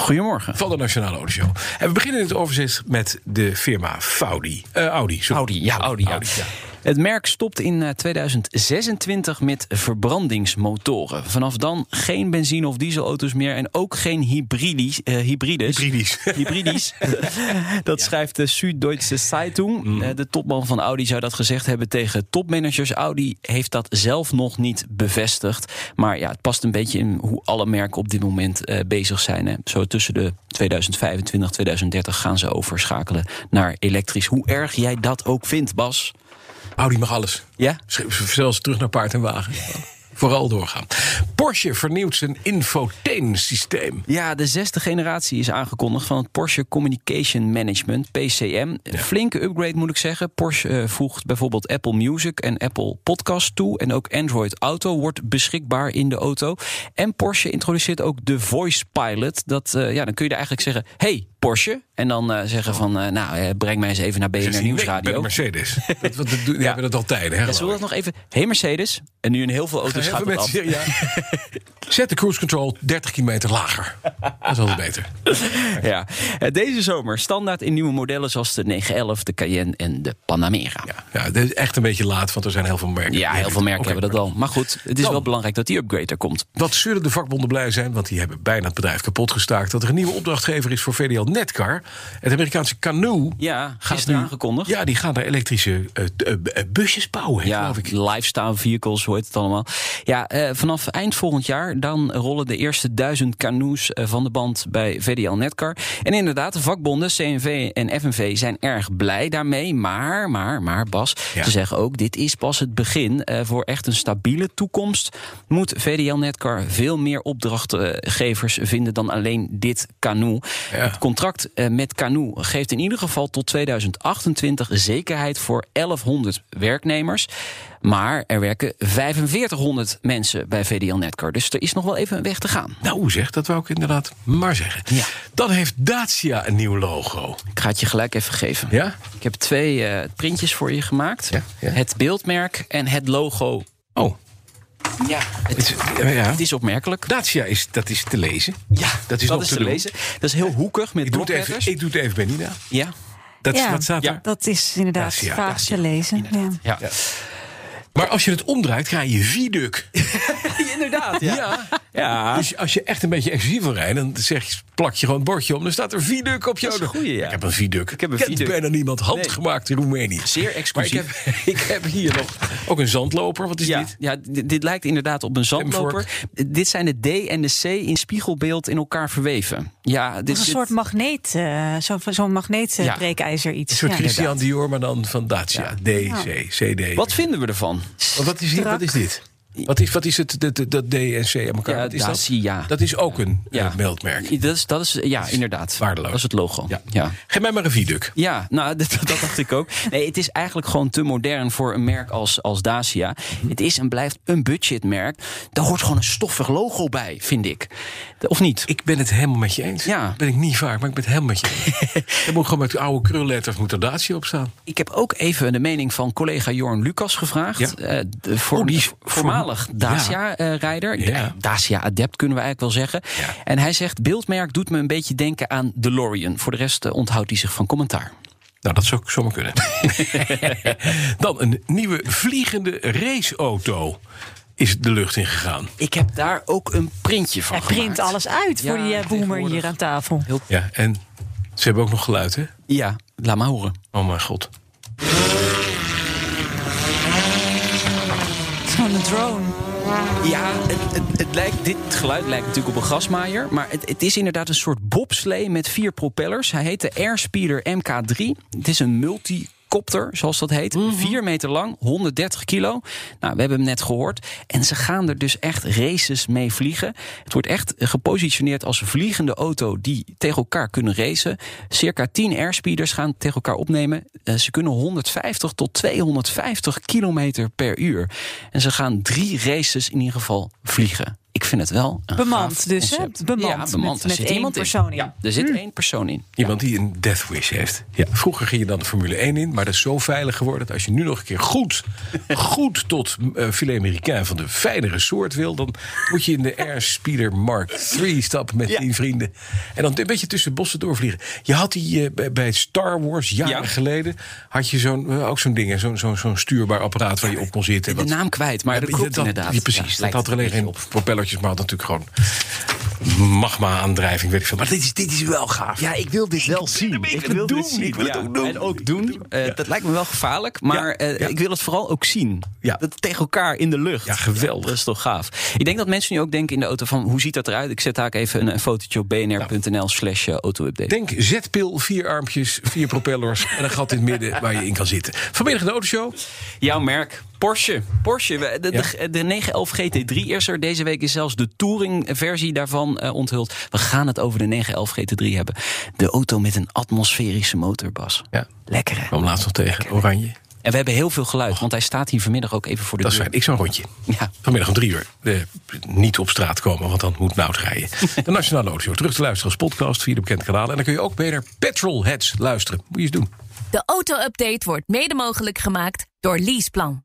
Goedemorgen. van de Nationale Autoshow. En we beginnen het overzicht met de firma Faudi. Eh, Audi, sorry. Audi, ja, Audi, ja. Het merk stopt in eh, 2026 met verbrandingsmotoren. Vanaf dan geen benzine- of dieselauto's meer en ook geen hybridisch, eh, hybrides. Hybridisch. Hybridisch. dat schrijft de Süddeutsche Zeitung. Eh, de topman van Audi zou dat gezegd hebben tegen topmanagers. Audi heeft dat zelf nog niet bevestigd. Maar ja, het past een beetje in hoe alle merken op dit moment eh, bezig zijn. Hè. Zo tussen de 2025 en 2030 gaan ze overschakelen naar elektrisch. Hoe erg jij dat ook vindt, Bas. Audi mag alles. Ja? Zelfs terug naar paard en wagen. Vooral doorgaan. Porsche vernieuwt zijn infotainsysteem. Ja, de zesde generatie is aangekondigd van het Porsche Communication Management, PCM. Flinke upgrade moet ik zeggen. Porsche eh, voegt bijvoorbeeld Apple Music en Apple Podcast toe. En ook Android Auto wordt beschikbaar in de auto. En Porsche introduceert ook de Voice Pilot. Dat, eh, ja, dan kun je er eigenlijk zeggen: hey, Porsche. En dan eh, zeggen van, eh, nou, eh, breng mij eens even naar BNR Nee, Nieuwsradio. de Mercedes. dat, dat, dat, die hebben dat al tijden. Hè, Ja, dat nog even? Hey Mercedes. En nu in heel veel auto's gaat veel af. mensen. Zet de cruise control 30 kilometer lager. Dat is altijd beter. Ja. Eh, Deze zomer standaard in nieuwe modellen zoals de 911, de Cayenne en de Panamera. Ja, ja, dat is echt een beetje laat, want er zijn heel veel merken. Ja, heel veel merken hebben dat al. Maar goed, het is Dan. wel belangrijk dat die upgrade er komt. Wat zullen de vakbonden blij zijn, want die hebben bijna het bedrijf kapot gestaakt. Dat er een nieuwe opdrachtgever is voor VDL Netcar. Het Amerikaanse Canoe. Ja, gaat nu- aangekondigd. Ja, die gaan daar elektrische eh, eh, busjes bouwen, Ja, geloof ik. lifestyle vehicles, hoe heet het allemaal. Ja, vanaf eind volgend jaar dan rollen de eerste duizend canoes eh, van de band bij VDL Netcar. En inderdaad, de vakbonden CNV en FNV zijn erg blij daarmee. Maar, maar, maar Bas, Ja. ze zeggen ook, dit is pas het begin. Eh, voor echt een stabiele toekomst moet VDL Netcar veel meer opdrachtgevers vinden dan alleen dit canoe. Ja. Het contract eh, met Canoe geeft in ieder geval tot 2028 zekerheid voor 1100 werknemers. Maar er werken 4500 mensen bij VDL Netcar. Dus er is nog wel even een weg te gaan. Nou zeg, dat wou ik inderdaad maar zeggen. Ja. Dan heeft Dacia een nieuw logo. Ik ga het je gelijk even geven. Ja? Ik heb twee eh, printjes voor je gemaakt. Ja, ja. Het beeldmerk en het logo. Oh, Ja, het, is, ja, het is opmerkelijk. Dacia is, dat is te lezen. Ja, dat is nog te te lezen. Dat is heel hoekig met Ik doe, het even, ik doe het even bij Nina. Ja, Dat, Ja. Wat staat Ja. er? Dat is inderdaad Dacia. vaak Dacia, te lezen. Ja. ja. Maar als je het omdraait, krijg je Viduc. inderdaad. Ja. ja. Dus als je echt een beetje exclusief wil rijden, dan zeg je, plak je gewoon het bordje om. Dan staat er Viduc op een goeie, ja. Ik heb een Viduc. Ik heb een Kent Viduc. bijna niemand. Handgemaakt in Roemenië. Zeer Maar ik exclusief. heb, ik heb hier nog ook een zandloper. Wat is ja, dit? Ja, dit, dit lijkt inderdaad op een zandloper. Dit zijn de D en de C in spiegelbeeld in elkaar verweven. Ja, dit is een dit- soort magneet, eh, zo- zo'n magneetbreekijzer iets. Een soort Ja. Christian Dior, maar dan van Dacia. D, C, CD. Wat vinden we ervan? Wat, wat, is, hier, wat is dit? Wat is, wat is het, dat, dat D en C aan elkaar? Ja, is dat? Dacia. Dat is ook een Ja. Dat is, dat is ja, inderdaad. waardeloos. Dat is het logo. Ja. ja. Geef mij maar een Viduc. Ja, nou, dat, dat dacht ik ook. Nee, het is eigenlijk gewoon te modern voor een merk als, als Dacia. Het is en blijft een budgetmerk. Daar hoort gewoon een stoffig logo bij, vind ik. Of niet? Ik ben het helemaal met je eens. Ja. Ben ik niet vaak, maar ik ben het helemaal met je eens. Er moet gewoon met oude krulletters moet er Dacia op staan. Ik heb ook even de mening van collega Jorn Lucas gevraagd. Ja. Eh, de voor, Oh, die is voormalig Dacia-rijder. Ja. Dacia-adept kunnen we eigenlijk wel zeggen. Ja. En hij zegt, beeldmerk doet me een beetje denken aan DeLorean. Voor de rest eh, onthoudt hij zich van commentaar. Nou, dat zou zomaar kunnen. Dan een nieuwe vliegende raceauto is de lucht ingegaan. Ik heb daar ook een printje van Hij print alles uit voor Ja, die eh, boomer tegenwoordig. hier aan tafel. Ja, en ze hebben ook nog geluid, hè? ja, laat maar horen. Oh mijn god. Het is een drone. Ja, het, het, het lijkt, dit geluid lijkt natuurlijk op een gasmaaier. Maar het, het is inderdaad een soort bobslee met vier propellers. Hij heet de Airspeeder MK3. Het is een multi quadcopter, zoals dat heet. 4 meter lang, 130 kilo. Nou, we hebben hem net gehoord. En ze gaan er dus echt races mee vliegen. Het wordt echt gepositioneerd als vliegende auto die tegen elkaar kunnen racen. Circa 10 airspeeders gaan tegen elkaar opnemen. Eh, ze kunnen 150 tot 250 kilometer per uur. En ze gaan drie races in ieder geval vliegen. Ik vind het wel een Bemand gaaf dus, hè? Bemand, Ja, bemand. met- Er met zit één iemand persoon in. Ja, er zit één persoon in. Iemand die een death wish heeft. Ja, vroeger ging je dan de Formule 1 in, maar dat is zo veilig geworden... dat als je nu nog een keer goed, goed tot eh filet américain van de fijnere soort wil... dan moet je in de Airspeeder Mark 3 stappen met tien vrienden. En dan een beetje tussen bossen doorvliegen. Je had die eh, bij- Star Wars jaren Ja. geleden... had je zo'n, eh, ook zo'n ding, zo'n zo'n zo'n stuurbaar apparaat waar je op kon zitten. De naam kwijt, maar Ja, dat klopt dat- inderdaad. ja, precies. Ja, dat had er een alleen geen propellertjes, maar had natuurlijk gewoon magma-aandrijving, weet ik veel. Maar dit is, dit is wel gaaf. Ja, ik wil dit wel zien. ik wil het wil doen, dit zien. ik wil het ook doen. En ook doen. Eh, Dat lijkt me wel gevaarlijk, maar Ja, eh, ja. ik wil het vooral ook zien. Ja. Dat tegen elkaar in de lucht. Ja, geweldig. dat is toch gaaf. Ik denk dat mensen nu ook denken in de auto van hoe ziet dat eruit? Ik zet daar even een, een fotootje op bnr.nl slash eh, auto-update. Denk zetpil, vier armpjes, vier propellers en een gat in het midden waar je in kan zitten. Vanmiddag de autoshow. Jouw merk, Porsche. Porsche, de, de, de 911 GT3 is er. Deze week is zelfs de touring-versie daarvan eh, onthuld. We gaan het over de 911 GT3 hebben. De auto met een atmosferische motor, Bas. Ja, Lekker hè? kwam laatst nog tegen. Oranje. En we hebben heel veel geluid, want hij staat hier vanmiddag ook even voor de Dat is deur. fijn. Ik zou een rondje. Ja. Vanmiddag om drie uur. Eh, niet op straat komen, want dan moet Nout rijden. De Nationale Autoshow. Terug te luisteren als podcast via de bekende kanalen. En dan kun je ook de Petrolheads luisteren. Moet je eens doen. De auto-update wordt mede mogelijk gemaakt door Leaseplan.